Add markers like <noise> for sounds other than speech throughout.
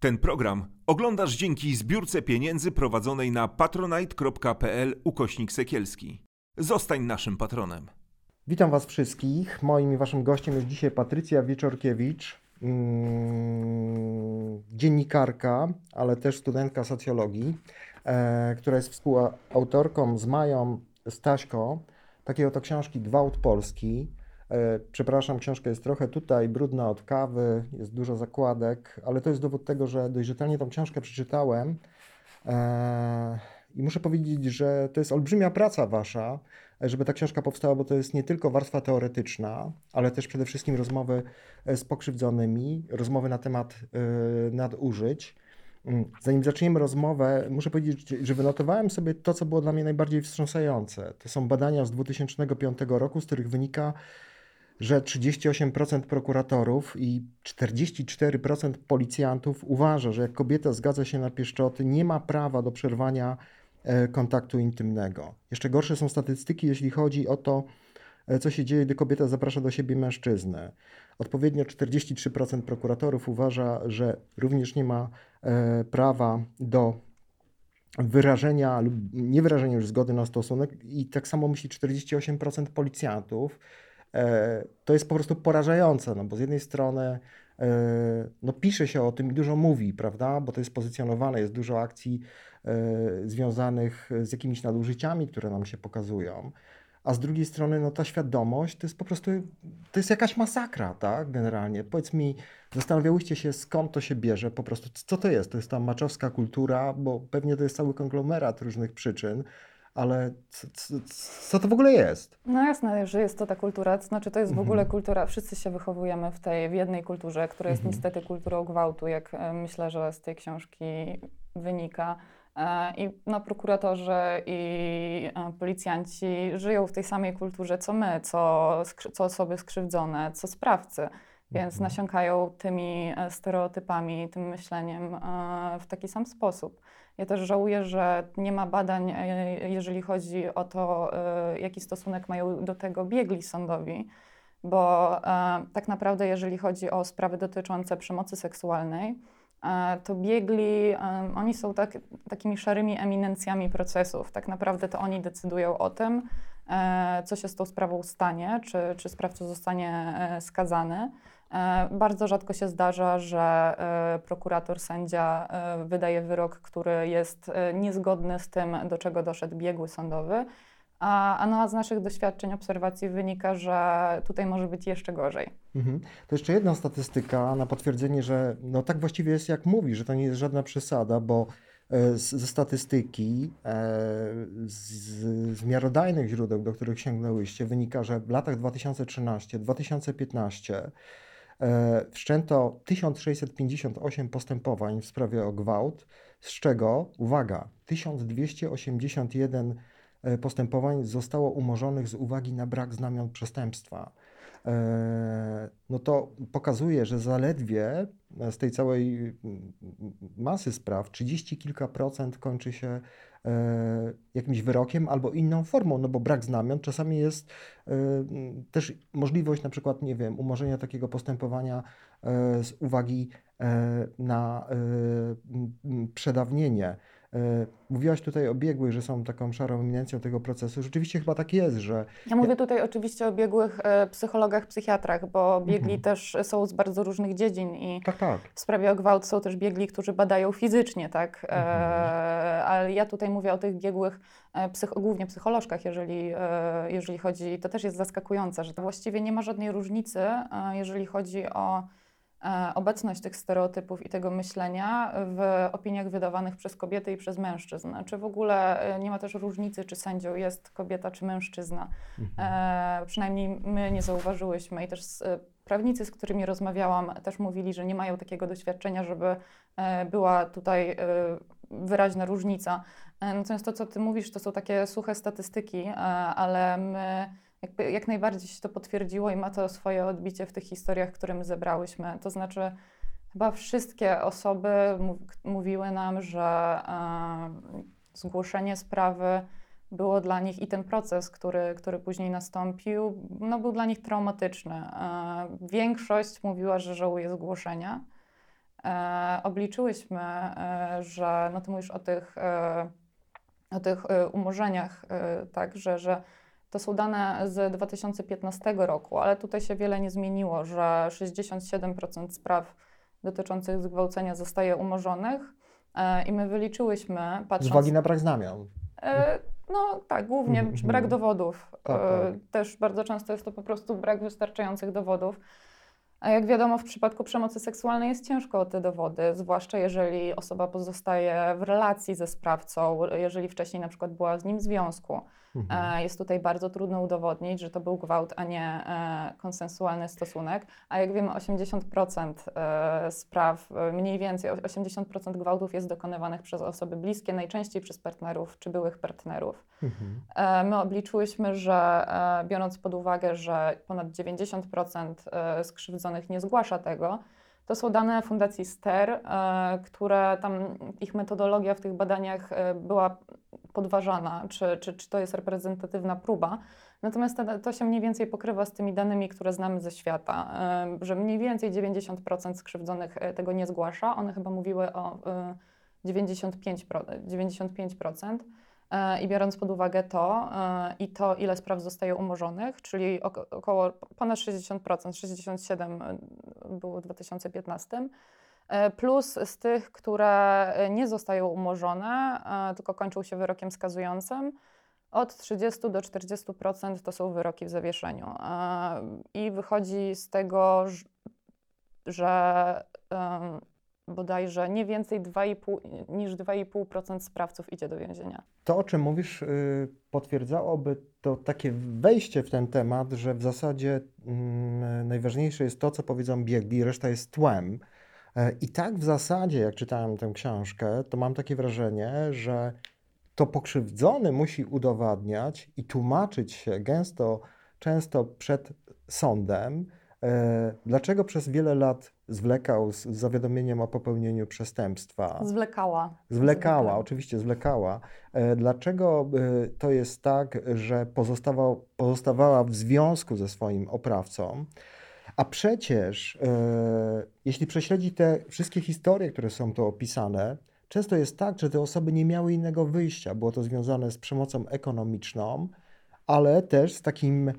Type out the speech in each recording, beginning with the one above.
Ten program oglądasz dzięki zbiórce pieniędzy prowadzonej na patronite.pl ukośnik sekielski. Zostań naszym patronem. Witam Was wszystkich. Moim i Waszym gościem jest dzisiaj Patrycja Wieczorkiewicz, mm, dziennikarka, ale też studentka socjologii, e, która jest współautorką z Mają Staśko takiej oto książki Gwałt Polski. E, przepraszam, książka jest trochę tutaj brudna od kawy, jest dużo zakładek, ale to jest dowód tego, że dość rzetelnie tą książkę przeczytałem. E, I muszę powiedzieć, że to jest olbrzymia praca wasza, żeby ta książka powstała, bo to jest nie tylko warstwa teoretyczna, ale też przede wszystkim rozmowy e, z pokrzywdzonymi, rozmowy na temat nadużyć. Mm, zanim zaczniemy rozmowę, muszę powiedzieć, że wynotowałem sobie to, co było dla mnie najbardziej wstrząsające. To są badania z 2005 roku, z których wynika, że 38% prokuratorów i 44% policjantów uważa, że jak kobieta zgadza się na pieszczoty, nie ma prawa do przerwania e, kontaktu intymnego. Jeszcze gorsze są statystyki, jeśli chodzi o to, e, co się dzieje, gdy kobieta zaprasza do siebie mężczyznę. Odpowiednio 43% prokuratorów uważa, że również nie ma e, prawa do wyrażenia lub niewyrażenia już zgody na stosunek i tak samo myśli 48% policjantów. E, to jest po prostu porażające, no bo z jednej strony e, no pisze się o tym i dużo mówi, prawda, bo to jest pozycjonowane, jest dużo akcji e, związanych z jakimiś nadużyciami, które nam się pokazują, a z drugiej strony no ta świadomość to jest po prostu, to jest jakaś masakra, tak, generalnie. Powiedz mi, zastanawiałyście się skąd to się bierze, po prostu co to jest? To jest ta maczowska kultura, bo pewnie to jest cały konglomerat różnych przyczyn, ale co, to w ogóle jest? No jasne, że jest to ta kultura, to znaczy to jest w ogóle mhm. kultura, wszyscy się wychowujemy w tej w jednej kulturze, która jest mhm. niestety kulturą gwałtu, jak e, myślę, że z tej książki wynika. E, I no, prokuratorzy i e, policjanci żyją w tej samej kulturze co my, co, co osoby skrzywdzone, co sprawcy. Więc mhm. nasiąkają tymi stereotypami, tym myśleniem w taki sam sposób. Ja też żałuję, że nie ma badań, e, jeżeli chodzi o to, e, jaki stosunek mają do tego biegli sądowi, bo e, tak naprawdę, jeżeli chodzi o sprawy dotyczące przemocy seksualnej, to biegli, oni są tak, takimi szarymi eminencjami procesów. Tak naprawdę to oni decydują o tym, co się z tą sprawą stanie, czy, czy sprawca zostanie skazany. E, bardzo rzadko się zdarza, że e, prokurator, sędzia e, wydaje wyrok, który jest niezgodny z tym, do czego doszedł biegły sądowy. A, no, z naszych doświadczeń, obserwacji wynika, że tutaj może być jeszcze gorzej. Mhm. To jeszcze jedna statystyka na potwierdzenie, że no tak właściwie jest jak mówi, że to nie jest żadna przesada, bo ze statystyki, z, z miarodajnych źródeł, do których sięgnęłyście, wynika, że w latach 2013-2015 E, wszczęto 1658 postępowań w sprawie o gwałt, z czego, uwaga, 1281 e, postępowań zostało umorzonych z uwagi na brak znamion przestępstwa. E, no to pokazuje, że zaledwie z tej całej masy spraw 30 kilka procent kończy się E, jakimś wyrokiem albo inną formą, no bo brak znamion czasami jest e, też możliwość na przykład, nie wiem, umorzenia takiego postępowania e, z uwagi na przedawnienie. E, mówiłaś tutaj o biegłych, że są taką szarą eminencją tego procesu. Rzeczywiście chyba tak jest, że. Ja mówię tutaj oczywiście o biegłych e, psychologach, psychiatrach, bo biegli mhm. też są z bardzo różnych dziedzin i tak, tak. w sprawie o gwałt są też biegli, którzy badają fizycznie, tak? E, mhm. ale ja tutaj mówię o tych biegłych, psych głównie psycholożkach, jeżeli, jeżeli chodzi, to też jest zaskakujące, że to właściwie nie ma żadnej różnicy, jeżeli chodzi o E, obecność tych stereotypów i tego myślenia w opiniach wydawanych przez kobiety i przez mężczyzn. Czy w ogóle e, nie ma też różnicy, czy sędzią jest kobieta czy mężczyzna? Mhm. E, przynajmniej my nie zauważyłyśmy i też prawnicy, z którymi rozmawiałam, też mówili, że nie mają takiego doświadczenia, żeby była tutaj wyraźna różnica. Natomiast to, co ty mówisz, to są takie suche statystyki, ale my jakby jak najbardziej się to potwierdziło i ma to swoje odbicie w tych historiach, które my zebrałyśmy. To znaczy, chyba wszystkie osoby mówiły nam, że e, zgłoszenie sprawy było dla nich i ten proces, który, który później nastąpił, no, był dla nich traumatyczny. E, większość mówiła, że żałuje zgłoszenia. e, obliczyłyśmy, że no ty mówisz o tych, o tych umorzeniach, tak, że, że to są dane z 2015 roku, ale tutaj się wiele nie zmieniło, że 67% spraw dotyczących zgwałcenia zostaje umorzonych e, i my wyliczyłyśmy, Z patrząc... uwagi na brak znamion. E, No tak, głównie Mhm, brak dowodów. Tak, E, tak. Też bardzo często jest to po prostu brak wystarczających dowodów. A jak wiadomo, w przypadku przemocy seksualnej jest ciężko o te dowody, zwłaszcza jeżeli osoba pozostaje w relacji ze sprawcą, jeżeli wcześniej na przykład była z nim w związku. Mhm. E, Jest tutaj bardzo trudno udowodnić, że to był gwałt, a nie e, konsensualny stosunek. A jak wiemy, 80% e, spraw, mniej więcej 80% gwałtów jest dokonywanych przez osoby bliskie, najczęściej przez partnerów czy byłych partnerów. Mhm. My obliczyłyśmy, że biorąc pod uwagę, że ponad 90% e, skrzywdzonych nie zgłasza tego, to są dane Fundacji STER, e, które tam ich metodologia w tych badaniach e, była podważana, czy, czy, czy to jest reprezentatywna próba. Natomiast to, się mniej więcej pokrywa z tymi danymi, które znamy ze świata, e, że mniej więcej 90% skrzywdzonych tego nie zgłasza. One chyba mówiły o e, 95%. pro- 95%. E, I biorąc pod uwagę to e, i to, ile spraw zostaje umorzonych, czyli oko- około ponad 60%, 67 było w 2015, e, plus z tych, które e, nie zostają umorzone, e, tylko kończą się wyrokiem skazującym, od 30 do 40% to są wyroki w zawieszeniu. E, I wychodzi z tego, że bodajże nie więcej 2,5, niż 2,5% sprawców idzie do więzienia. To, o czym mówisz, y, potwierdzałoby to takie wejście w ten temat, że w zasadzie mm, najważniejsze jest to, co powiedzą biegli, reszta jest tłem. E, I tak w zasadzie, jak czytałem tę książkę, to mam takie wrażenie, że to pokrzywdzony musi udowadniać i tłumaczyć się gęsto, często przed sądem, dlaczego przez wiele lat zwlekał z zawiadomieniem o popełnieniu przestępstwa. Zwlekała. Zwlekała, Zwykle. oczywiście zwlekała. E, Dlaczego e, to jest tak, że pozostawał, pozostawała w związku ze swoim oprawcą? A przecież, e, jeśli prześledzi te wszystkie historie, które są tu opisane, często jest tak, że te osoby nie miały innego wyjścia. Było to związane z przemocą ekonomiczną, ale też z takim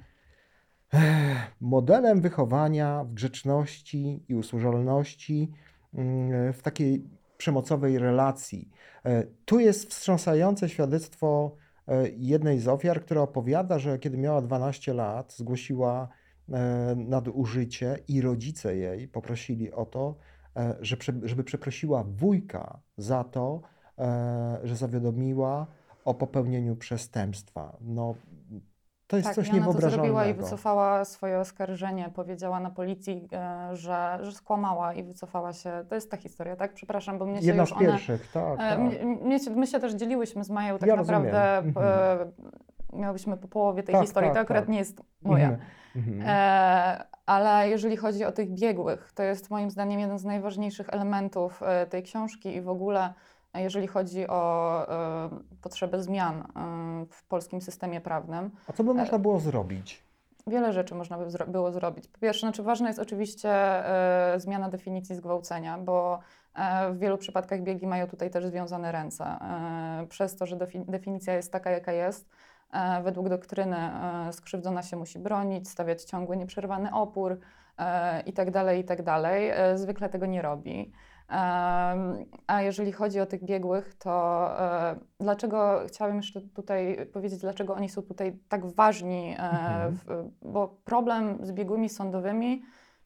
modelem wychowania w grzeczności i usłużalności mm, w takiej przemocowej relacji. E, Tu jest wstrząsające świadectwo e, jednej z ofiar, która opowiada, że kiedy miała 12 lat, zgłosiła e, nadużycie i rodzice jej poprosili o to, żeby przeprosiła wujka za to, że zawiadomiła o popełnieniu przestępstwa. No, to jest Tak, coś i ona to zrobiła i wycofała swoje oskarżenie. Powiedziała na policji, e, że, że skłamała i wycofała się. To jest ta historia, tak? Przepraszam, bo mnie się Jedna już z one... pierwszych, tak, E, tak. mnie- my się też dzieliłyśmy z Mają tak Ja naprawdę. Mhm. E, miałyśmy po połowie tej Tak, historii. tak, to akurat tak. nie jest moja. Mhm, mhm. E, ale jeżeli chodzi o tych biegłych, to jest moim zdaniem jeden z najważniejszych elementów tej książki i w ogóle, jeżeli chodzi o e, potrzebę zmian e, w polskim systemie prawnym. A co by można było zrobić? Wiele rzeczy można by było zrobić. Po pierwsze, znaczy ważna jest oczywiście e, zmiana definicji zgwałcenia, bo e, w wielu przypadkach biegi mają tutaj też związane ręce. E, przez to, że defi- definicja jest taka, jaka jest, e, według doktryny e, skrzywdzona się musi bronić, stawiać ciągły, nieprzerwany opór e, itd., itd. E, zwykle tego nie robi. A jeżeli chodzi o tych biegłych, to e, dlaczego chciałabym jeszcze tutaj powiedzieć, dlaczego oni są tutaj tak ważni, e, Mhm. w, bo problem z biegłymi sądowymi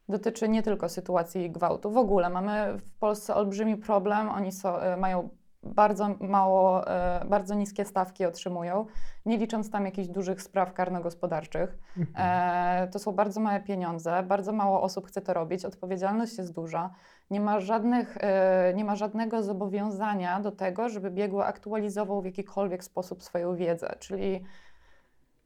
dotyczy nie tylko sytuacji gwałtu. W ogóle mamy w Polsce olbrzymi problem, oni so, e, mają bardzo mało, e, bardzo niskie stawki otrzymują, nie licząc tam jakichś dużych spraw karno-gospodarczych. Mhm. E, to są bardzo małe pieniądze, bardzo mało osób chce to robić, odpowiedzialność jest duża. Nie ma, żadnych, e, nie ma żadnego zobowiązania do tego, żeby biegły aktualizował w jakikolwiek sposób swoją wiedzę. Czyli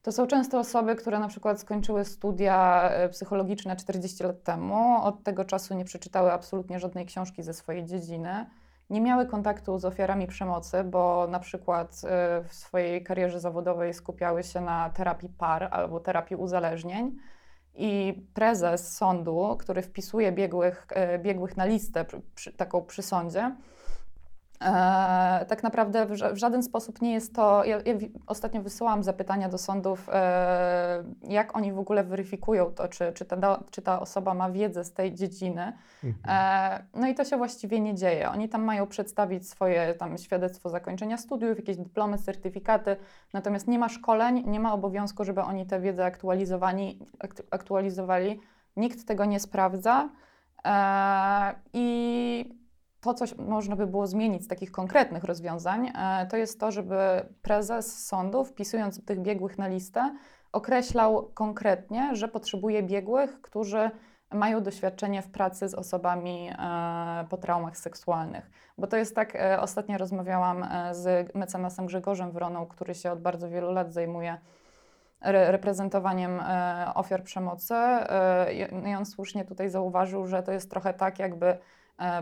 to są często osoby, które na przykład skończyły studia psychologiczne 40 lat temu, od tego czasu nie przeczytały absolutnie żadnej książki ze swojej dziedziny, nie miały kontaktu z ofiarami przemocy, bo na przykład e, w swojej karierze zawodowej skupiały się na terapii par albo terapii uzależnień I prezes sądu, który wpisuje biegłych, biegłych na listę przy, taką przy sądzie, E, tak naprawdę w, w, żaden sposób nie jest to. Ja, ja ostatnio wysyłałam zapytania do sądów, e, jak oni w ogóle weryfikują to, czy, czy, ta, czy ta osoba ma wiedzę z tej dziedziny. Mhm. E, no i to się właściwie nie dzieje. Oni tam mają przedstawić swoje tam świadectwo zakończenia studiów, jakieś dyplomy, certyfikaty, natomiast nie ma szkoleń, nie ma obowiązku, żeby oni tę wiedzę aktualizowali. aktualizowali. Nikt tego nie sprawdza. I to, co można by było zmienić z takich konkretnych rozwiązań, e, to jest to, żeby prezes sądu, wpisując tych biegłych na listę, określał konkretnie, że potrzebuje biegłych, którzy mają doświadczenie w pracy z osobami e, po traumach seksualnych. Bo to jest tak, e, ostatnio rozmawiałam z mecenasem Grzegorzem Wroną, który się od bardzo wielu lat zajmuje reprezentowaniem ofiar przemocy. I on słusznie tutaj zauważył, że to jest trochę tak, jakby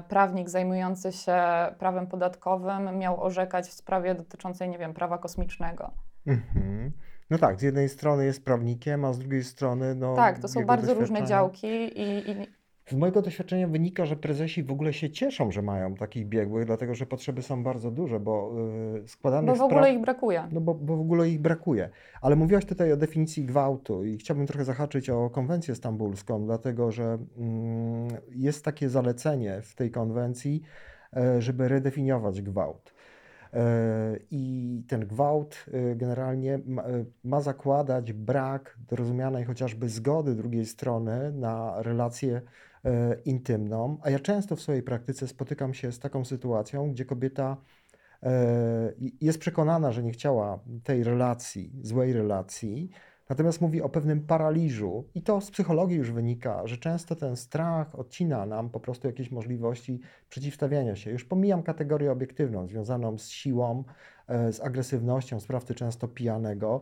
prawnik zajmujący się prawem podatkowym miał orzekać w sprawie dotyczącej, nie wiem, prawa kosmicznego. Mhm. No tak, z jednej strony jest prawnikiem, a z drugiej strony. No, tak, to są bardzo różne działki i, i z mojego doświadczenia wynika, że prezesi w ogóle się cieszą, że mają takich biegłych, dlatego że potrzeby są bardzo duże, bo yy, składanych Bo w ogóle ich brakuje. No bo, bo w ogóle ich brakuje. Ale mówiłaś tutaj o definicji gwałtu i chciałbym trochę zahaczyć o konwencję stambulską, dlatego że yy, jest takie zalecenie w tej konwencji, yy, żeby redefiniować gwałt. E, I ten gwałt e, generalnie ma, ma zakładać brak rozumianej chociażby zgody drugiej strony na relację E, intymną, a ja często w swojej praktyce spotykam się z taką sytuacją, gdzie kobieta e, jest przekonana, że nie chciała tej relacji, złej relacji, natomiast mówi o pewnym paraliżu, i to z psychologii już wynika, że często ten strach odcina nam po prostu jakieś możliwości przeciwstawiania się. Już pomijam kategorię obiektywną, związaną z siłą, e, z agresywnością sprawcy często pijanego.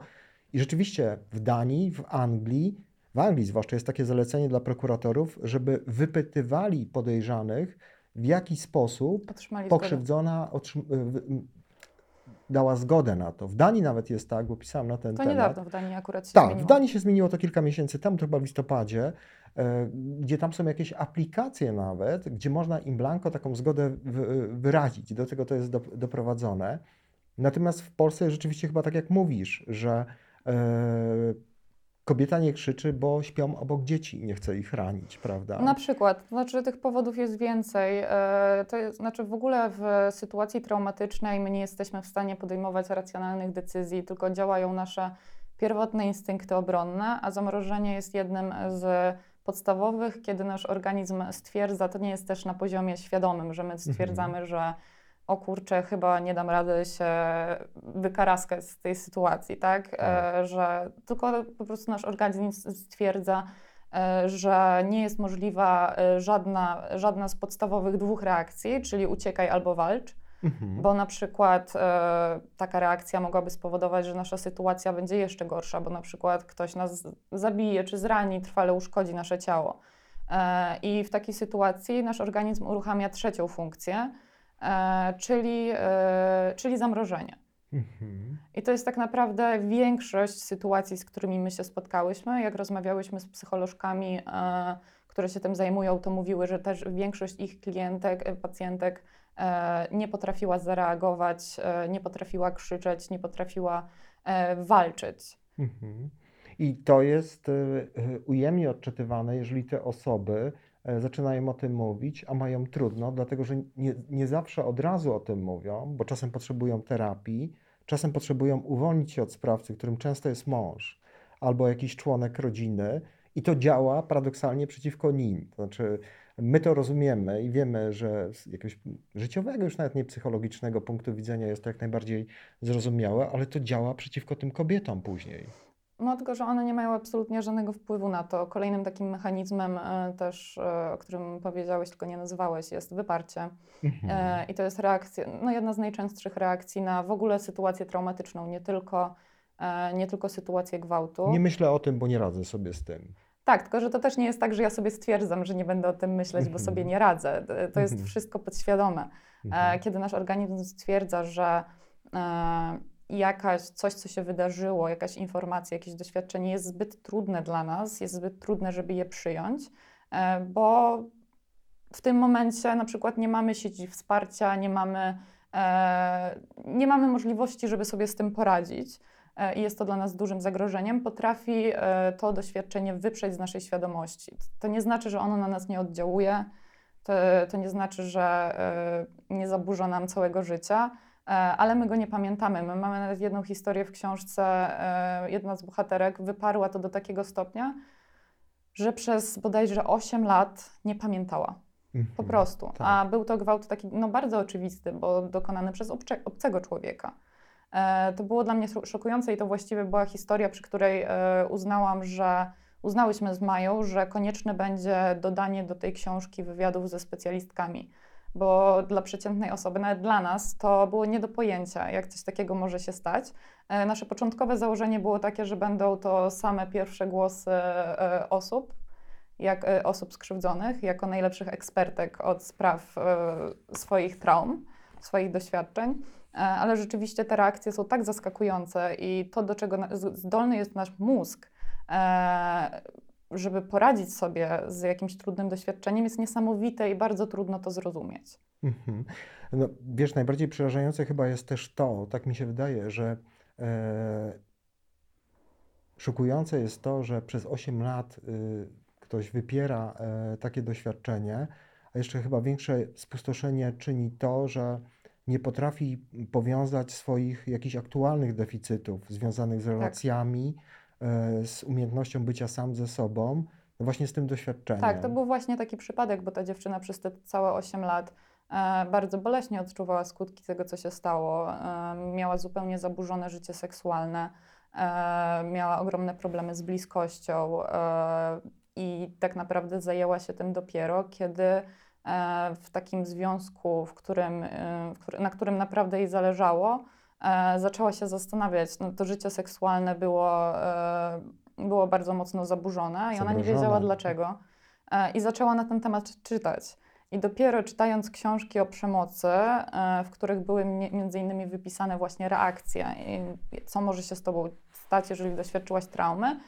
I rzeczywiście w Danii, w Anglii w Anglii zwłaszcza jest takie zalecenie dla prokuratorów, żeby wypytywali podejrzanych, w jaki sposób Otrzymali pokrzywdzona dała zgodę na to. W Danii nawet jest tak, bo pisałam na ten to temat. To niedawno w Danii akurat się Tak, zmieniło. w Danii się zmieniło to kilka miesięcy temu, to chyba w listopadzie, e, gdzie tam są jakieś aplikacje nawet, gdzie można im blanko taką zgodę wyrazić. Do tego to jest do, doprowadzone. Natomiast w Polsce rzeczywiście chyba tak jak mówisz, że e, kobieta nie krzyczy, bo śpią obok dzieci i nie chce ich ranić, prawda? Na przykład, to znaczy tych powodów jest więcej. E, to jest, znaczy w ogóle w sytuacji traumatycznej my nie jesteśmy w stanie podejmować racjonalnych decyzji, tylko działają nasze pierwotne instynkty obronne, a zamrożenie jest jednym z podstawowych, kiedy nasz organizm stwierdza, to nie jest też na poziomie świadomym, że my stwierdzamy, mhm. że o kurczę, chyba nie dam rady się wykaraskać z tej sytuacji, tak? tak. E, że tylko po prostu nasz organizm stwierdza, e, że nie jest możliwa e, żadna, żadna z podstawowych dwóch reakcji, czyli uciekaj albo walcz. Mhm. Bo na przykład e, taka reakcja mogłaby spowodować, że nasza sytuacja będzie jeszcze gorsza, bo na przykład ktoś nas zabije czy zrani, trwale uszkodzi nasze ciało. E, I w takiej sytuacji nasz organizm uruchamia trzecią funkcję, czyli, e, czyli zamrożenie. Mhm. I to jest tak naprawdę większość sytuacji, z którymi my się spotkałyśmy. Jak rozmawiałyśmy z psycholożkami, e, które się tym zajmują, to mówiły, że też większość ich klientek, pacjentek nie potrafiła zareagować, nie potrafiła krzyczeć, nie potrafiła walczyć. Mhm. I to jest ujemnie odczytywane, jeżeli te osoby E, zaczynają o tym mówić, a mają trudno, dlatego że nie, nie zawsze od razu o tym mówią, bo czasem potrzebują terapii, czasem potrzebują uwolnić się od sprawcy, którym często jest mąż albo jakiś członek rodziny, i to działa paradoksalnie przeciwko nim. To znaczy, my to rozumiemy i wiemy, że z jakiegoś życiowego, już nawet nie psychologicznego punktu widzenia jest to jak najbardziej zrozumiałe, ale to działa przeciwko tym kobietom później. No tylko, że one nie mają absolutnie żadnego wpływu na to. Kolejnym takim mechanizmem e, też, e, o którym powiedziałeś, tylko nie nazywałeś, jest wyparcie. Mhm. E, I to jest reakcja, no jedna z najczęstszych reakcji na w ogóle sytuację traumatyczną, nie tylko, nie tylko sytuację gwałtu. Nie myślę o tym, bo nie radzę sobie z tym. Tak, tylko że to też nie jest tak, że ja sobie stwierdzam, że nie będę o tym myśleć, bo sobie mhm. nie radzę. To jest wszystko podświadome. Kiedy nasz organizm stwierdza, że jakaś, coś, co się wydarzyło, jakaś informacja, jakieś doświadczenie jest zbyt trudne dla nas, jest zbyt trudne, żeby je przyjąć, e, bo w tym momencie na przykład nie mamy sieci wsparcia, nie mamy, e, nie mamy możliwości, żeby sobie z tym poradzić i jest to dla nas dużym zagrożeniem, potrafi to doświadczenie wyprzeć z naszej świadomości. To nie znaczy, że ono na nas nie oddziałuje, to, to nie znaczy, że nie zaburza nam całego życia, E, ale my go nie pamiętamy. My mamy nawet jedną historię w książce, e, jedna z bohaterek wyparła to do takiego stopnia, że przez bodajże 8 lat nie pamiętała. Po mhm. prostu. Tak. A był to gwałt taki no, bardzo oczywisty, bo dokonany przez obce, obcego człowieka. E, to było dla mnie szokujące i to właściwie była historia, przy której e, uznałam, że uznałyśmy z Mają, że konieczne będzie dodanie do tej książki wywiadów ze specjalistkami bo dla przeciętnej osoby, nawet dla nas, to było nie do pojęcia, jak coś takiego może się stać. E, nasze początkowe założenie było takie, że będą to same pierwsze głosy e, osób, jak e, osób skrzywdzonych, jako najlepszych ekspertek od spraw swoich traum, swoich doświadczeń. Ale rzeczywiście te reakcje są tak zaskakujące i to, do czego zdolny jest nasz mózg, żeby poradzić sobie z jakimś trudnym doświadczeniem, jest niesamowite i bardzo trudno to zrozumieć. Mhm. No, wiesz, najbardziej przerażające chyba jest też to, tak mi się wydaje, że e, szokujące jest to, że przez 8 lat y, ktoś wypiera e, takie doświadczenie, a jeszcze chyba większe spustoszenie czyni to, że nie potrafi powiązać swoich jakichś aktualnych deficytów związanych z relacjami. Tak z umiejętnością bycia sam ze sobą, no właśnie z tym doświadczeniem. Tak, to był właśnie taki przypadek, bo ta dziewczyna przez te całe 8 lat e, bardzo boleśnie odczuwała skutki tego, co się stało. E, miała zupełnie zaburzone życie seksualne, miała ogromne problemy z bliskością i tak naprawdę zajęła się tym dopiero, kiedy w takim związku, w którym, na którym naprawdę jej zależało, e, zaczęła się zastanawiać. No, to życie seksualne było, e, było bardzo mocno zaburzone i ona nie wiedziała dlaczego. E, I zaczęła na ten temat czytać. I dopiero czytając książki o przemocy, e, w których były między innymi wypisane właśnie reakcje, co może się z tobą stać, jeżeli doświadczyłaś traumy,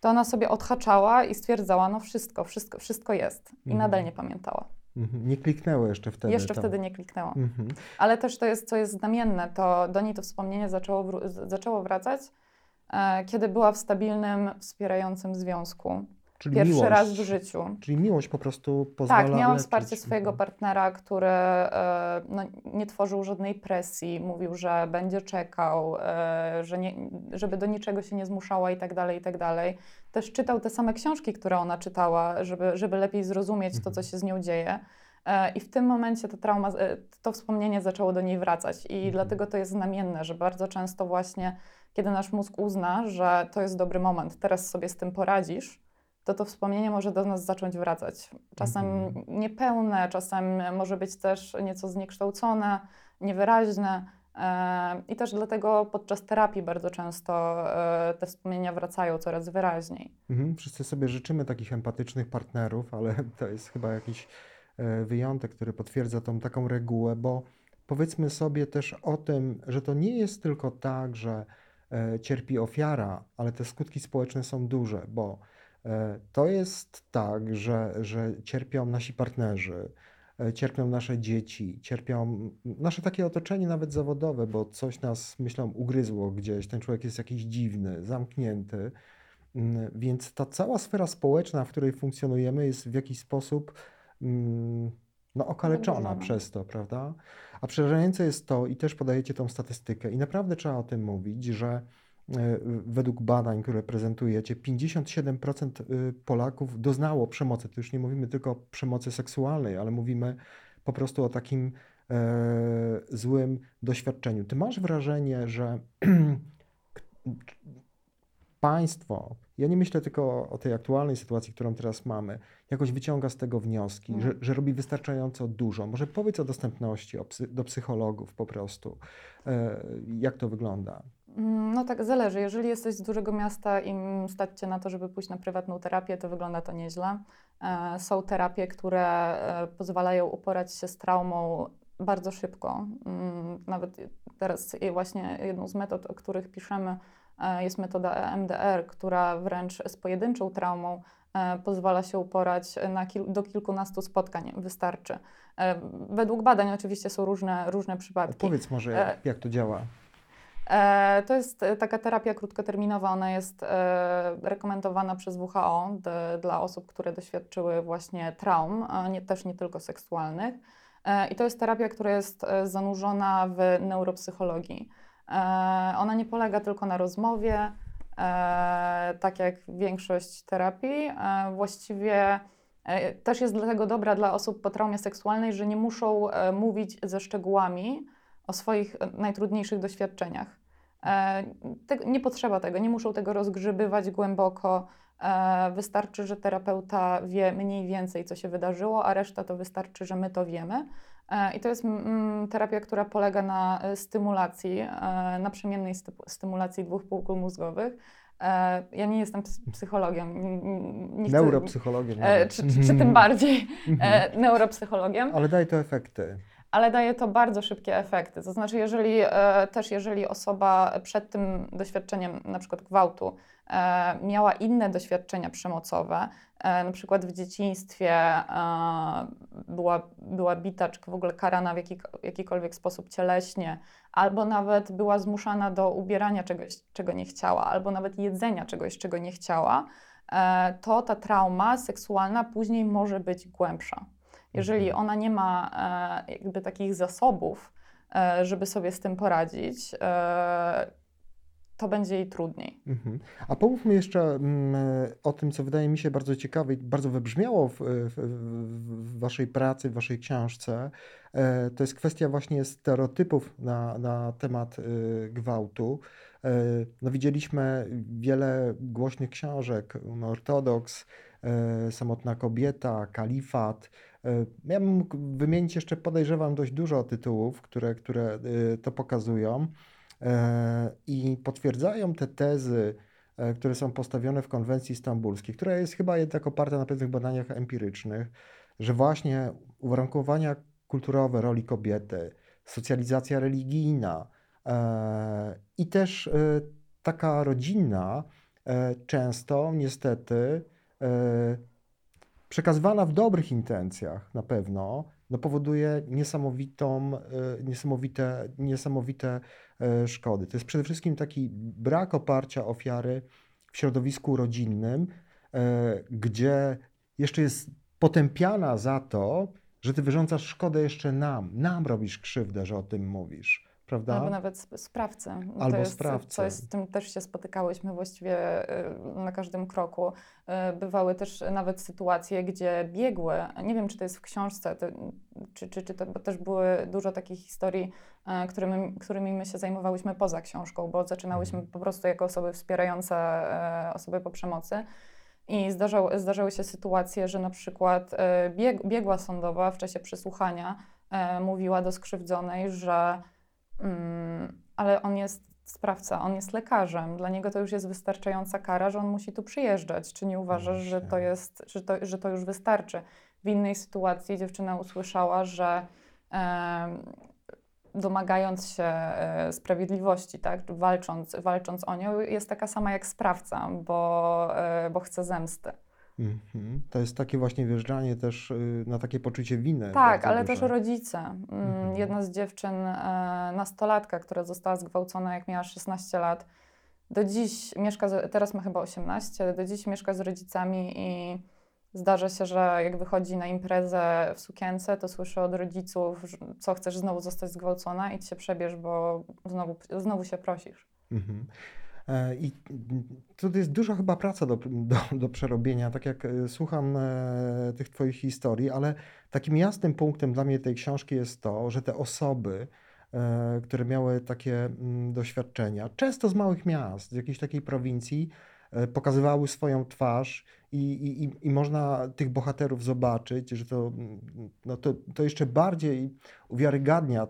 to ona sobie odhaczała i stwierdzała, no wszystko, wszystko, wszystko jest. I mhm. nadal nie pamiętała. Mhm. Nie kliknęło jeszcze wtedy. Jeszcze to. wtedy nie kliknęło. Mhm. Ale też to jest, co jest znamienne, to do niej to wspomnienie zaczęło, zaczęło wracać, e, kiedy była w stabilnym, wspierającym związku. Czyli Pierwszy miłość, raz w życiu. Czyli miłość po prostu pozwala Tak, miałam wsparcie swojego mhm. partnera, który e, no, nie tworzył żadnej presji, mówił, że będzie czekał, e, że nie, żeby do niczego się nie zmuszała i tak dalej, i tak dalej. Też czytał te same książki, które ona czytała, żeby, żeby lepiej zrozumieć to, co mhm. się z nią dzieje. E, I w tym momencie to trauma, to wspomnienie zaczęło do niej wracać. I mhm. dlatego to jest znamienne, że bardzo często właśnie, kiedy nasz mózg uzna, że to jest dobry moment, teraz sobie z tym poradzisz, to to wspomnienie może do nas zacząć wracać. Czasem mhm. niepełne, czasem może być też nieco zniekształcone, niewyraźne. E, I też dlatego podczas terapii bardzo często e, te wspomnienia wracają coraz wyraźniej. Mhm. Wszyscy sobie życzymy takich empatycznych partnerów, ale to jest chyba jakiś e, wyjątek, który potwierdza tą taką regułę, bo powiedzmy sobie też o tym, że to nie jest tylko tak, że cierpi ofiara, ale te skutki społeczne są duże, bo to jest tak, że, że cierpią nasi partnerzy, e, cierpią nasze dzieci, cierpią nasze takie otoczenie nawet zawodowe, bo coś nas, myślę, ugryzło gdzieś. Ten człowiek jest jakiś dziwny, zamknięty. Mm, więc ta cała sfera społeczna, w której funkcjonujemy, jest w jakiś sposób mm, no, okaleczona przez to, prawda? A przerażające jest to, i też podajecie tą statystykę, i naprawdę trzeba o tym mówić, że E, według badań, które prezentujecie, 57% y, Polaków doznało przemocy. To już nie mówimy tylko o przemocy seksualnej, ale mówimy po prostu o takim e, złym doświadczeniu. Ty masz wrażenie, że <clears throat> państwo, ja nie myślę tylko o tej aktualnej sytuacji, którą teraz mamy, jakoś wyciąga z tego wnioski, mm. że, że robi wystarczająco dużo. Może powiedz o dostępności do psychologów po prostu. E, jak to wygląda? Mm, no tak, zależy. Jeżeli jesteś z dużego miasta i stać Cię na to, żeby pójść na prywatną terapię, to wygląda to nieźle. E, są terapie, które e, pozwalają uporać się z traumą bardzo szybko. Mm, nawet teraz właśnie jedną z metod, o których piszemy, e, jest metoda EMDR, która wręcz z pojedynczą traumą pozwala się uporać na kil do kilkunastu spotkań, wystarczy. Według badań oczywiście są różne, różne przypadki. Powiedz może, jak, jak to działa. To jest taka terapia krótkoterminowa, ona jest rekomendowana przez WHO dla osób, które doświadczyły właśnie traum, nie, też nie tylko seksualnych. E, I to jest terapia, która jest e, zanurzona w neuropsychologii. E, ona nie polega tylko na rozmowie, tak jak większość terapii. Właściwie też jest dlatego dobra dla osób po traumie seksualnej, że nie muszą mówić ze szczegółami o swoich najtrudniejszych doświadczeniach. Nie potrzeba tego, nie muszą tego rozgrzebywać głęboko. Wystarczy, że terapeuta wie mniej więcej, co się wydarzyło, a reszta to wystarczy, że my to wiemy. E, I to jest terapia, która polega na e, stymulacji, e, naprzemiennej stymulacji dwóch półkul mózgowych. Ja nie jestem psychologiem. Nie Neuropsychologiem. Czy, czy, czy, tym bardziej <laughs> neuropsychologiem. Ale daje to efekty ale daje to bardzo szybkie efekty. To znaczy, jeżeli też jeżeli osoba przed tym doświadczeniem, na przykład gwałtu, E, miała inne doświadczenia przemocowe, e, na przykład w dzieciństwie e, była, była bita, czy w ogóle karana w jaki, jakikolwiek sposób cieleśnie, albo nawet była zmuszana do ubierania czegoś, czego nie chciała, albo nawet jedzenia czegoś, czego nie chciała, to ta trauma seksualna później może być głębsza. Jeżeli mhm. ona nie ma jakby takich zasobów, żeby sobie z tym poradzić, to będzie jej trudniej. Mhm. A pomówmy jeszcze mm, o tym, co wydaje mi się bardzo ciekawe i bardzo wybrzmiało w, w, w, waszej pracy, w waszej książce. E, to jest kwestia właśnie stereotypów na, na temat gwałtu. E, no, widzieliśmy wiele głośnych książek, Ortodoks, e, Samotna kobieta, Kalifat. Ja bym mógł wymienić jeszcze, podejrzewam, dość dużo tytułów, które, które y, to pokazują. E, i potwierdzają te tezy, e, które są postawione w konwencji stambulskiej, która jest chyba jednak oparta na pewnych badaniach empirycznych, że właśnie uwarunkowania kulturowe roli kobiety, socjalizacja religijna e, i też taka rodzinna często niestety przekazywana w dobrych intencjach na pewno, no powoduje niesamowitą, niesamowite, niesamowite E, szkody. To jest przede wszystkim taki brak oparcia ofiary w środowisku rodzinnym, e, gdzie jeszcze jest potępiana za to, że ty wyrządzasz szkodę jeszcze nam, nam robisz krzywdę, że o tym mówisz prawda? Albo nawet sprawcę. Albo to jest. Coś, z tym też się spotykałyśmy właściwie y, na każdym kroku. Y, bywały też nawet sytuacje, gdzie biegły, nie wiem czy to jest w książce, to, czy, czy, czy to, bo też były dużo takich historii, y, którymi, którymi my się zajmowałyśmy poza książką, bo zaczynałyśmy mhm. po prostu jako osoby wspierające osoby po przemocy. I zdarzał, zdarzały się sytuacje, że na przykład bieg, biegła sądowa w czasie przesłuchania mówiła do skrzywdzonej, że Mm, ale on jest sprawca, on jest lekarzem. Dla niego to już jest wystarczająca kara, że on musi tu przyjeżdżać. Czy nie uważasz, że to, jest, że to, że to już wystarczy? W innej sytuacji dziewczyna usłyszała, że e, domagając się e, sprawiedliwości, tak, walcząc, walcząc o nią, jest taka sama jak sprawca, bo, e, bo chce zemsty. Mhm. To jest takie właśnie wjeżdżanie też y, na takie poczucie winy. Tak, ale duże. też rodzice. Mm, mhm. Jedna z dziewczyn, e, nastolatka, która została zgwałcona jak miała 16 lat, do dziś mieszka, z, teraz ma chyba 18, do dziś mieszka z rodzicami i zdarza się, że jak wychodzi na imprezę w sukience, to słyszy od rodziców, co chcesz znowu zostać zgwałcona, idź się przebierz, bo znowu, znowu się prosisz. Mhm. E, I to jest duża chyba praca do, do, do przerobienia, tak jak e, słucham e, tych Twoich historii, ale takim jasnym punktem dla mnie tej książki jest to, że te osoby, które miały takie mm, doświadczenia, często z małych miast, z jakiejś takiej prowincji, pokazywały swoją twarz i, i, i można tych bohaterów zobaczyć, że to, no to, to jeszcze bardziej uwiarygadnia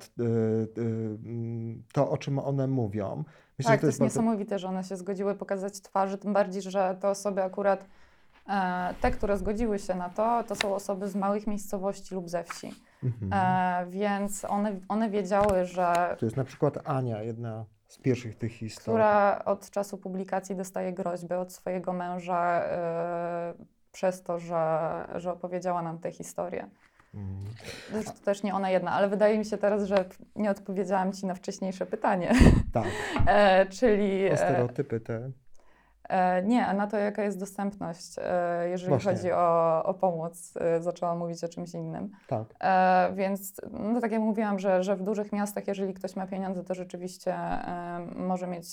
to, o czym one mówią. Myślę, tak, to jest, to jest bardzo... niesamowite, że one się zgodziły pokazać twarzy, tym bardziej, że te osoby akurat, e, te, które zgodziły się na to, to są osoby z małych miejscowości lub ze wsi. Mhm. E, więc one, one wiedziały, że. To jest na przykład Ania, jedna z pierwszych tych historii. Która od czasu publikacji dostaje groźby od swojego męża yy, przez to, że, że opowiedziała nam tę historię. Mm. To też nie ona jedna, ale wydaje mi się teraz, że nie odpowiedziałam Ci na wcześniejsze pytanie. Tak. <laughs> e, czyli. O stereotypy te. E, nie, a na to, jaka jest dostępność, e, jeżeli Właśnie. chodzi o, o pomoc, e, zaczęłam mówić o czymś innym. Tak. Więc, no tak jak mówiłam, że, że w dużych miastach, jeżeli ktoś ma pieniądze, to rzeczywiście może mieć,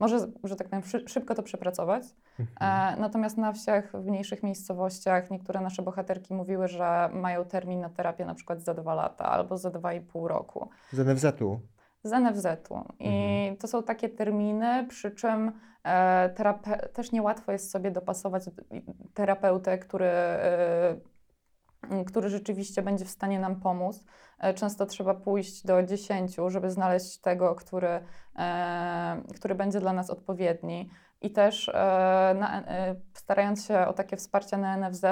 może, że tak powiem, szybko to przepracować. Mhm. Natomiast na wsiach, w mniejszych miejscowościach, niektóre nasze bohaterki mówiły, że mają termin na terapię na przykład za dwa lata albo za dwa i pół roku. Z NFZ-u? Z NFZ-u. I mhm. to są takie terminy, przy czym E, terape- też niełatwo jest sobie dopasować terapeutę, który, e, który rzeczywiście będzie w stanie nam pomóc. E, często trzeba pójść do dziesięciu, żeby znaleźć tego, który, który będzie dla nas odpowiedni. I też na, starając się o takie wsparcie na NFZ,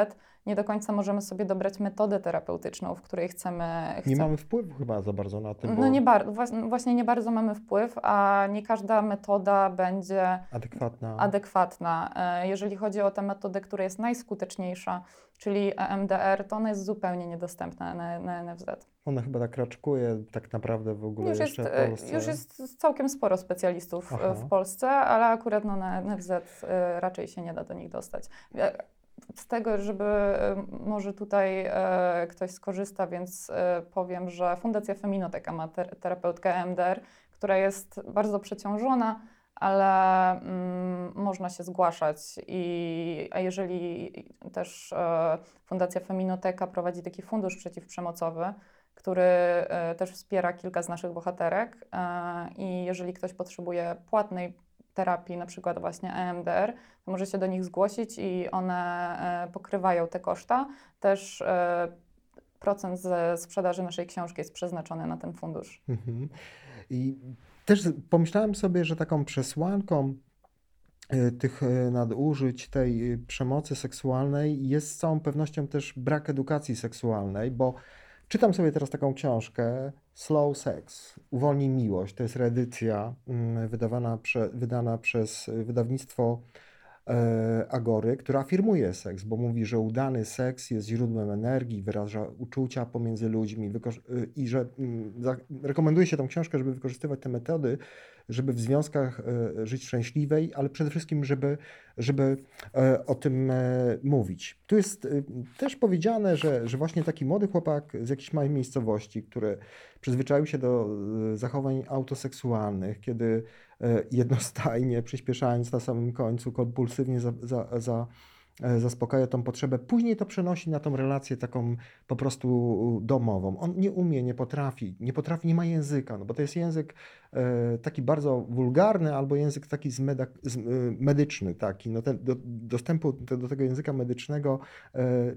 nie do końca możemy sobie dobrać metodę terapeutyczną, w której chcemy. chcemy. Nie mamy wpływu chyba za bardzo na tym. No nie bardzo, właśnie nie bardzo mamy wpływ, a nie każda metoda będzie adekwatna. adekwatna. E, jeżeli chodzi o tę metodę, która jest najskuteczniejsza, czyli EMDR, to ona jest zupełnie niedostępna na, na NFZ. Ona chyba tak raczkuje tak naprawdę w ogóle już jest, w Polsce. Już jest całkiem sporo specjalistów Aha. w Polsce, ale akurat no, na NFZ e, raczej się nie da do nich dostać. Z tego, żeby może tutaj e, ktoś skorzysta, więc e, powiem, że Fundacja Feminoteka ma ter terapeutkę MDR, która jest bardzo przeciążona, ale mm, można się zgłaszać. I, a jeżeli też e, Fundacja Feminoteka prowadzi taki fundusz przeciwprzemocowy, który też wspiera kilka z naszych bohaterek i jeżeli ktoś potrzebuje płatnej terapii, na przykład właśnie EMDR, to może się do nich zgłosić i one e, pokrywają te koszta. Też e, procent ze sprzedaży naszej książki jest przeznaczony na ten fundusz. Mhm. I też pomyślałem sobie, że taką przesłanką e, tych nadużyć, tej przemocy seksualnej jest z całą pewnością też brak edukacji seksualnej, bo Czytam sobie teraz taką książkę Slow Sex, Uwolnij Miłość. To jest reedycja mm, wydawana prze, wydana przez wydawnictwo Agory, która afirmuje seks, bo mówi, że udany seks jest źródłem energii, wyraża uczucia pomiędzy ludźmi y, i że mm, rekomenduje się tą książkę, żeby wykorzystywać te metody żeby w związkach e, żyć szczęśliwej, ale przede wszystkim, żeby, żeby e, o tym e, mówić. Tu jest też powiedziane, że, że właśnie taki młody chłopak z jakiejś małej miejscowości, który przyzwyczaił się do zachowań autoseksualnych, kiedy jednostajnie, przyspieszając na samym końcu, kompulsywnie za, za, za E, zaspokaja tą potrzebę, później to przenosi na tą relację taką po prostu domową. On nie umie, nie potrafi, nie potrafi, nie ma języka, no bo to jest język e, taki bardzo wulgarny albo język taki z meda, z, e, medyczny taki. No ten, do, dostępu do, tego języka medycznego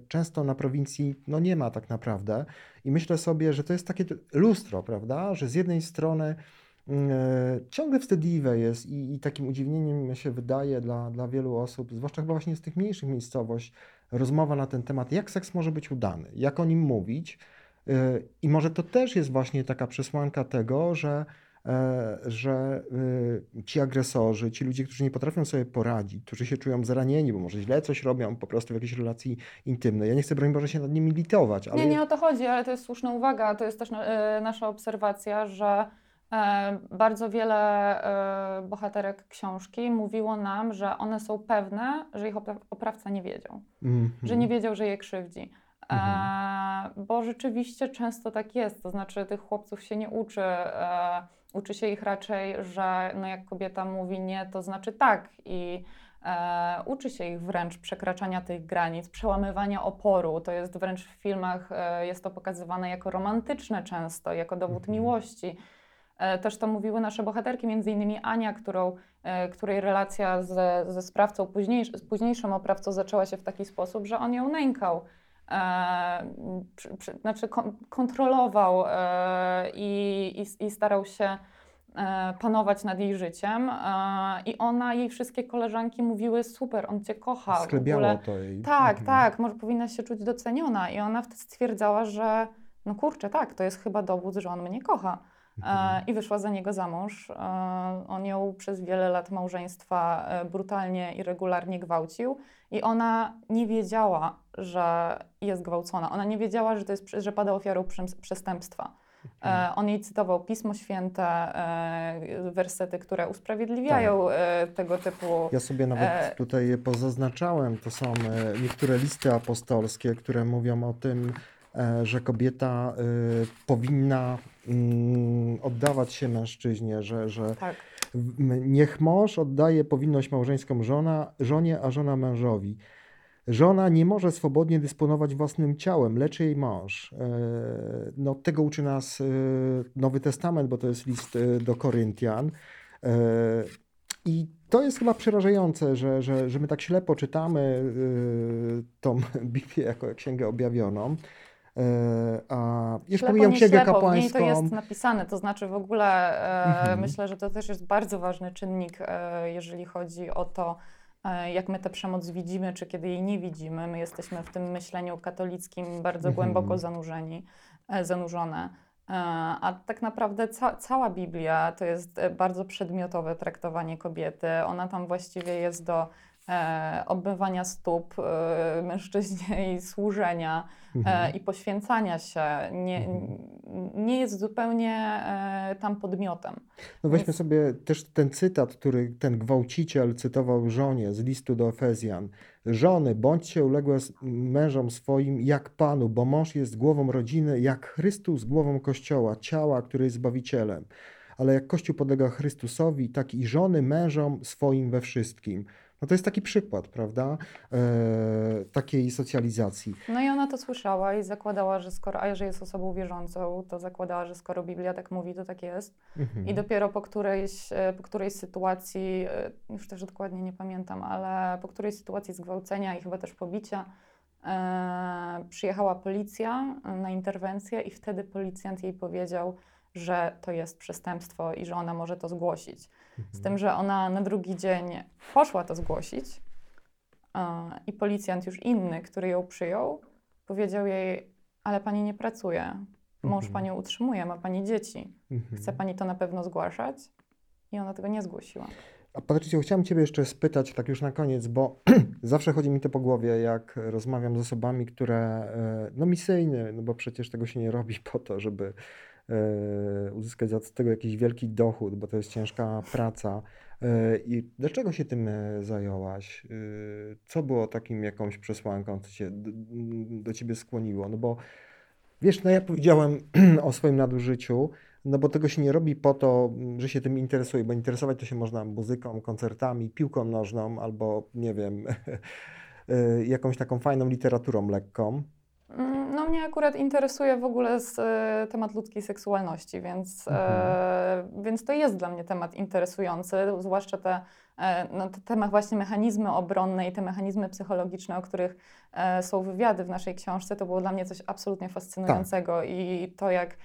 często na prowincji no nie ma tak naprawdę i myślę sobie, że to jest takie lustro, prawda, że z jednej strony e, ciągle wstydliwe jest i, i, takim udziwnieniem się wydaje dla, dla wielu osób, zwłaszcza chyba właśnie z tych mniejszych miejscowości, rozmowa na ten temat, jak seks może być udany, jak o nim mówić. E, I może to też jest właśnie taka przesłanka tego, że, e, że ci agresorzy, ci ludzie, którzy nie potrafią sobie poradzić, którzy się czują zranieni, bo może źle coś robią po prostu w jakiejś relacji intymnej. Ja nie chcę, broń Boże, się nad nimi litować. Ale... Nie, nie o to chodzi, ale to jest słuszna uwaga. To jest też nasza obserwacja, że E, bardzo wiele e, bohaterek książki mówiło nam, że one są pewne, że ich oprawca nie wiedział, mm -hmm. że nie wiedział, że je krzywdzi. Mm -hmm. Bo rzeczywiście często tak jest, to znaczy tych chłopców się nie uczy, uczy się ich raczej, że no jak kobieta mówi nie, to znaczy tak i E, uczy się ich wręcz przekraczania tych granic, przełamywania oporu. To jest wręcz w filmach, e, jest to pokazywane jako romantyczne często, jako dowód mhm. miłości. E, też to mówiły nasze bohaterki, między innymi Ania, którą, e, której relacja ze, ze sprawcą, późniejsz, z późniejszym oprawcą zaczęła się w taki sposób, że on ją nękał. E, przy, przy, znaczy kon, kontrolował e, i, i, starał się e, panować nad jej życiem e, i ona, jej wszystkie koleżanki mówiły super, on cię kocha. Sklebiało to jej. Tak, mhm. tak, może powinna się czuć doceniona i ona wtedy stwierdzała, że no kurczę, tak, to jest chyba dowód, że on mnie kocha. E, I wyszła za niego za mąż. E, on ją przez wiele lat małżeństwa e, brutalnie i regularnie gwałcił, i ona nie wiedziała, że jest gwałcona. Ona nie wiedziała, że, to jest, że pada ofiarą przestępstwa. On jej cytował Pismo Święte, wersety, które usprawiedliwiają tak. tego typu. Ja sobie nawet tutaj je pozaznaczałem. To są niektóre listy apostolskie, które mówią o tym, że kobieta powinna mm, oddawać się mężczyźnie, że, że tak. niech mąż oddaje powinność małżeńską żona, żonie, a żona mężowi. Żona nie może swobodnie dysponować własnym ciałem, lecz jej mąż. E, no, tego uczy nas y, Nowy Testament, bo to jest list y, do Koryntian. E, I to jest chyba przerażające, że, że, że my tak ślepo czytamy tą <laughs> Biblię jako księgę objawioną. E, a jeszcze pomijam księgę ślepo, kapłańską. W niej to jest napisane, to znaczy w ogóle e, mhm. myślę, że to też jest bardzo ważny czynnik, e, jeżeli chodzi o to, jak my tę przemoc widzimy, czy kiedy jej nie widzimy. My jesteśmy w tym myśleniu katolickim bardzo mhm. głęboko zanurzeni, zanurzone. A tak naprawdę ca cała Biblia to jest bardzo przedmiotowe traktowanie kobiety. Ona tam właściwie jest do obmywania stóp e, mężczyźnie i służenia e, mhm. i poświęcania się. Nie, mhm. nie jest zupełnie e, tam podmiotem. No weźmy Więc... sobie też ten cytat, który ten gwałciciel cytował żonie z listu do Efezjan. Żony, bądźcie uległe mężom swoim jak Panu, bo mąż jest głową rodziny, jak Chrystus głową Kościoła, ciała, który jest Zbawicielem. Ale jak Kościół podlega Chrystusowi, tak i żony mężom swoim we wszystkim. No to jest taki przykład, prawda, e, takiej socjalizacji. No i ona to słyszała i zakładała, że skoro, a że jest osobą wierzącą, to zakładała, że skoro Biblia tak mówi, to tak jest. Mhm. I dopiero po którejś, e, po którejś sytuacji, e, już też dokładnie nie pamiętam, ale po którejś sytuacji zgwałcenia i chyba też pobicia, e, przyjechała policja na interwencję i wtedy policjant jej powiedział, że to jest przestępstwo i że ona może to zgłosić. Z tym, że ona na drugi dzień poszła to zgłosić i policjant już inny, który ją przyjął, powiedział jej, ale pani nie pracuje, mąż mhm. panią utrzymuje, ma pani dzieci, mhm. chce pani to na pewno zgłaszać? I ona tego nie zgłosiła. A Patrycjo, chciałem Ciebie jeszcze spytać, tak już na koniec, bo <clears throat> zawsze chodzi mi to po głowie, jak rozmawiam z osobami, które, e, no misyjne, no bo przecież tego się nie robi po to, żeby uzyskać z tego jakiś wielki dochód, bo to jest ciężka praca. E, I dlaczego się tym e, zajęłaś? Co było takim jakąś przesłanką, co się do ciebie skłoniło? No bo wiesz, no ja powiedziałem <clears throat> o swoim nadużyciu, no bo tego się nie robi po to, że się tym interesuje, bo interesować to się można muzyką, koncertami, piłką nożną albo nie wiem, <laughs> jakąś taką fajną literaturą lekką. No mnie akurat interesuje w ogóle z, e, temat ludzkiej seksualności, więc, e, mhm. e, więc to jest dla mnie temat interesujący, zwłaszcza te, e, no, te temat właśnie mechanizmy obronne i te mechanizmy psychologiczne, o których e, są wywiady w naszej książce, to było dla mnie coś absolutnie fascynującego tak. i to jak,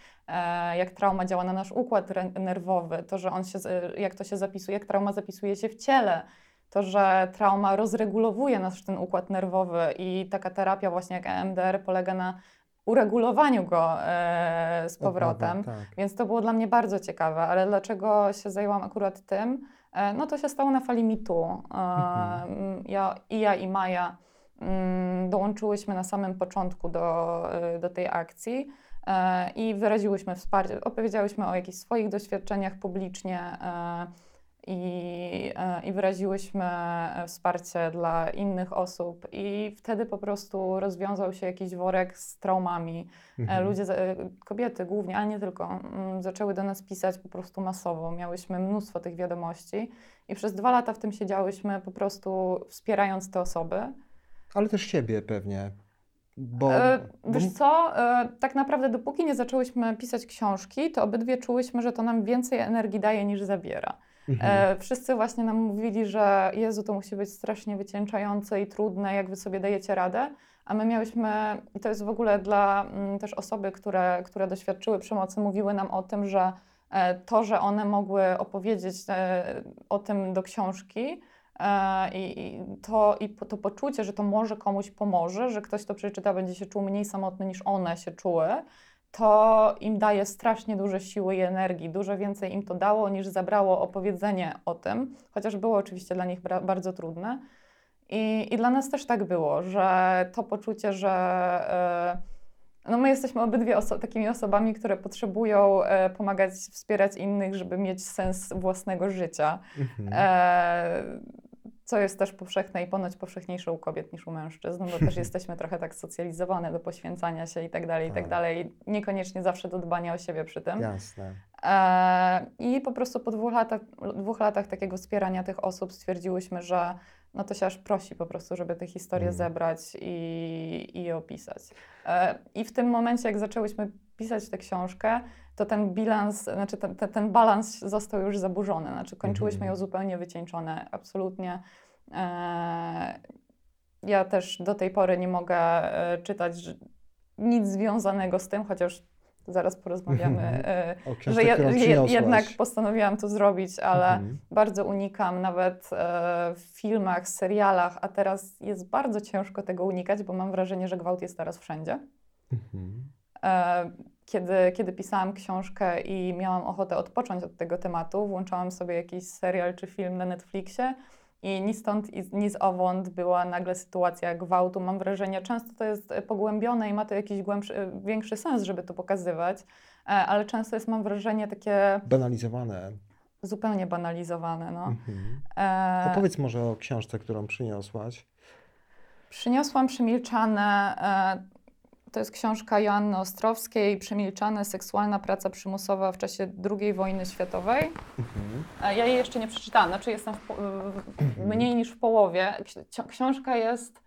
jak trauma działa na nasz układ nerwowy, to, że on się, jak to się zapisuje, jak trauma zapisuje się w ciele, to, że trauma rozregulowuje nasz ten układ nerwowy i taka terapia właśnie jak EMDR polega na uregulowaniu go e, z powrotem. tak. Więc to było dla mnie bardzo ciekawe, ale dlaczego się zajęłam akurat tym? E, no to się stało na fali mitu. E, mhm. ja, I ja i Maja mm, dołączyłyśmy na samym początku do, e, do tej akcji e, i wyraziłyśmy wsparcie, opowiedziałyśmy o jakichś swoich doświadczeniach publicznie e, i, e, i wyraziłyśmy e, wsparcie dla innych osób, i wtedy po prostu rozwiązał się jakiś worek z traumami. E, mhm. Ludzie, kobiety głównie, ale nie tylko, mm, zaczęły do nas pisać po prostu masowo. Miałyśmy mnóstwo tych wiadomości i przez dwa lata w tym siedziałyśmy, po prostu wspierając te osoby. Ale też siebie pewnie. Bo, e, wiesz co, e, tak naprawdę dopóki nie zaczęłyśmy pisać książki, to obydwie czułyśmy, że to nam więcej energii daje niż zabiera. Mhm. E, wszyscy właśnie nam mówili, że Jezu, to musi być strasznie wycieńczające i trudne, jak wy sobie dajecie radę. A my miałyśmy, i to jest w ogóle dla m, mm, też osoby, które, które doświadczyły przemocy, mówiły nam o tym, że e, to, że one mogły opowiedzieć e, o tym do książki, i, to, I to poczucie, że to może komuś pomoże, że ktoś to przeczyta, będzie się czuł mniej samotny niż one się czuły, to im daje strasznie duże siły i energii. Dużo więcej im to dało niż zabrało opowiedzenie o tym, chociaż było oczywiście dla nich bardzo trudne. I, I dla nas też tak było, że to poczucie, że yy, no my jesteśmy obydwie oso takimi osobami, które potrzebują e, pomagać, wspierać innych, żeby mieć sens własnego życia. Mhm. E, co jest też powszechne i ponoć powszechniejsze u kobiet niż u mężczyzn, bo też <laughs> jesteśmy trochę tak socjalizowane do poświęcania się i tak dalej, i tak, tak dalej. Niekoniecznie zawsze do dbania o siebie przy tym. Jasne. E, I po prostu po dwóch latach, dwóch latach takiego wspierania tych osób stwierdziłyśmy, że no to się aż prosi po prostu, żeby te historie mm. zebrać i, i opisać. E, I w tym momencie, jak zaczęłyśmy pisać tę książkę, to ten bilans, znaczy ten, ten, ten balans został już zaburzony. Znaczy kończyłyśmy ją mhm. zupełnie wycieńczone, absolutnie. E, ja też do tej pory nie mogę e, czytać nic związanego z tym, chociaż zaraz porozmawiamy, e, książce, że je, jednak postanowiłam to zrobić, ale mhm. bardzo unikam nawet e, w filmach, serialach, a teraz jest bardzo ciężko tego unikać, bo mam wrażenie, że gwałt jest teraz wszędzie. Mhm. E, kiedy, kiedy pisałam książkę i miałam ochotę odpocząć od tego tematu, włączałam sobie jakiś serial czy film na Netflixie i ni stąd, ni z owąd była nagle sytuacja gwałtu. Mam wrażenie, często to jest pogłębione i ma to jakiś głębszy, większy sens, żeby to pokazywać, e, ale często jest, mam wrażenie, takie... Banalizowane. Zupełnie banalizowane, no. Mhm. E... Opowiedz może o książce, którą przyniosłaś. Przyniosłam Przemilczane... E to jest książka Joanny Ostrowskiej, Przemilczane, seksualna praca przymusowa w czasie II wojny światowej. Mhm. Ja jej jeszcze nie przeczytałam, znaczy jestem w, mniej niż w połowie. Książka jest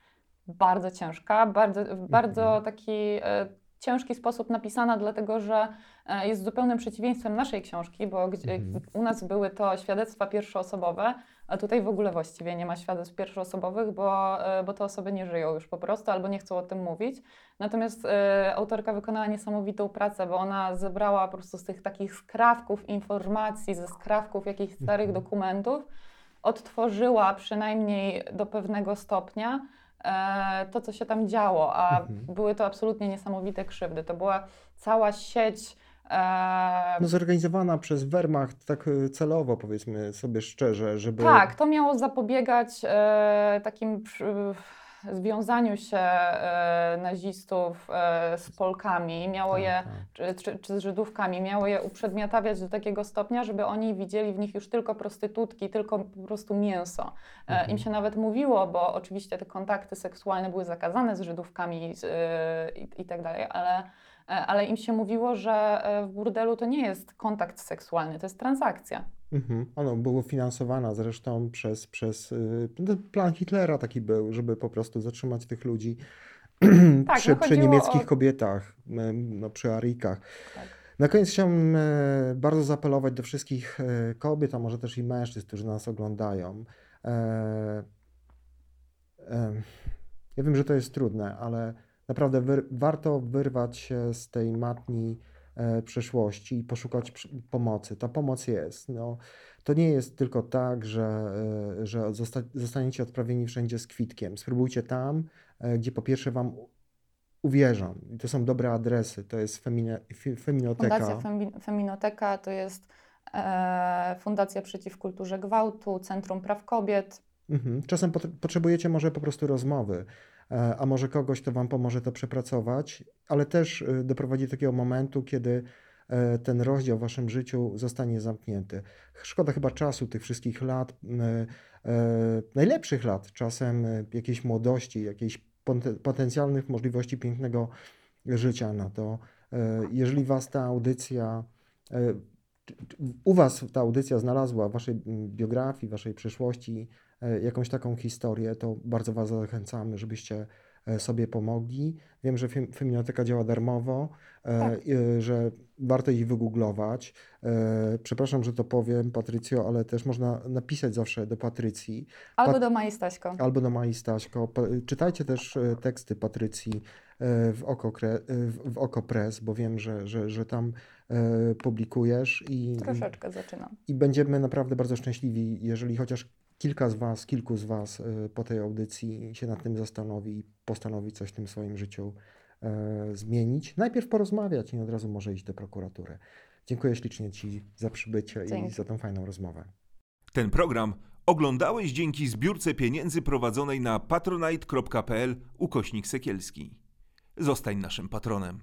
bardzo ciężka, bardzo, w bardzo mhm. taki e, ciężki sposób napisana, dlatego że e, jest zupełnym przeciwieństwem naszej książki, bo mhm. u nas były to świadectwa pierwszoosobowe, a tutaj w ogóle właściwie nie ma świadectw pierwszoosobowych, bo, e, bo te osoby nie żyją już po prostu albo nie chcą o tym mówić. Natomiast y, autorka wykonała niesamowitą pracę, bo ona zebrała po prostu z tych takich skrawków informacji, ze skrawków jakichś starych mhm. dokumentów, odtworzyła przynajmniej do pewnego stopnia e, to, co się tam działo, a mhm. były to absolutnie niesamowite krzywdy. To była cała sieć no zorganizowana przez Wehrmacht tak e, celowo, powiedzmy sobie szczerze, żeby... Tak, to miało zapobiegać e, takim związaniu się e, nazistów e, z Polkami, miało tak, je, tak. Czy, czy, z Żydówkami, miało je uprzedmiotawiać do takiego stopnia, żeby oni widzieli w nich już tylko prostytutki, tylko po prostu mięso. E, mhm. Im się nawet mówiło, bo oczywiście te kontakty seksualne były zakazane z Żydówkami i, i tak dalej, ale ale im się mówiło, że w burdelu to nie jest kontakt seksualny, to jest transakcja. Mhm. Ono było finansowana zresztą przez, przez y, plan Hitlera taki był, żeby po prostu zatrzymać tych ludzi <clears throat> tak, przy, no przy niemieckich o... kobietach, no, przy Arikach. Tak. Na koniec chciałbym e, bardzo zaapelować do wszystkich e, kobiet, a może też i mężczyzn, którzy nas oglądają. E, ja wiem, że to jest trudne, ale naprawdę warto wyrwać się z tej matni E, przeszłości i poszukać pomocy. Ta pomoc jest. No, to nie jest tylko tak, że, e, że zosta zostaniecie odprawieni wszędzie z kwitkiem. Spróbujcie tam, e, gdzie po pierwsze Wam uwierzą. I to są dobre adresy. To jest femine, Feminoteka. Fundacja Feminoteka to jest e, Fundacja Przeciw Kulturze Gwałtu, Centrum Praw Kobiet. Mhm. Czasem pot potrzebujecie może po prostu rozmowy a może kogoś, kto Wam pomoże to przepracować, ale też e, doprowadzi do takiego momentu, kiedy e, ten rozdział w Waszym życiu zostanie zamknięty. Szkoda chyba czasu tych wszystkich lat, najlepszych lat, czasem jakiejś młodości, jakiejś potencjalnych możliwości pięknego życia na to. Jeżeli Was ta audycja u Was ta audycja znalazła w Waszej biografii, Waszej przyszłości E, jakąś taką historię, to bardzo Was zachęcamy, żebyście e, sobie pomogli. Wiem, że Feminoteka działa darmowo, e, tak. że warto ich wygooglować. Przepraszam, że to powiem, Patrycjo, ale też można napisać zawsze do Patrycji. Albo Pat do Mai Staśko. Albo do Mai Staśko. Czytajcie też teksty Patrycji w Oko, w Oko Press, bo wiem, że, że, że tam publikujesz. I, Troszeczkę zaczynam. I będziemy naprawdę bardzo szczęśliwi, jeżeli chociaż kilka z Was, kilku z Was y, po tej audycji się nad tym zastanowi i postanowi coś w tym swoim życiu e, zmienić, najpierw porozmawiać i od razu może iść do prokuratury. Dziękuję ślicznie Ci za przybycie i Dzięki. za tę fajną rozmowę. Ten program oglądałeś dzięki zbiórce pieniędzy prowadzonej na patronite.pl ukośnik Sekielski. Zostań naszym patronem.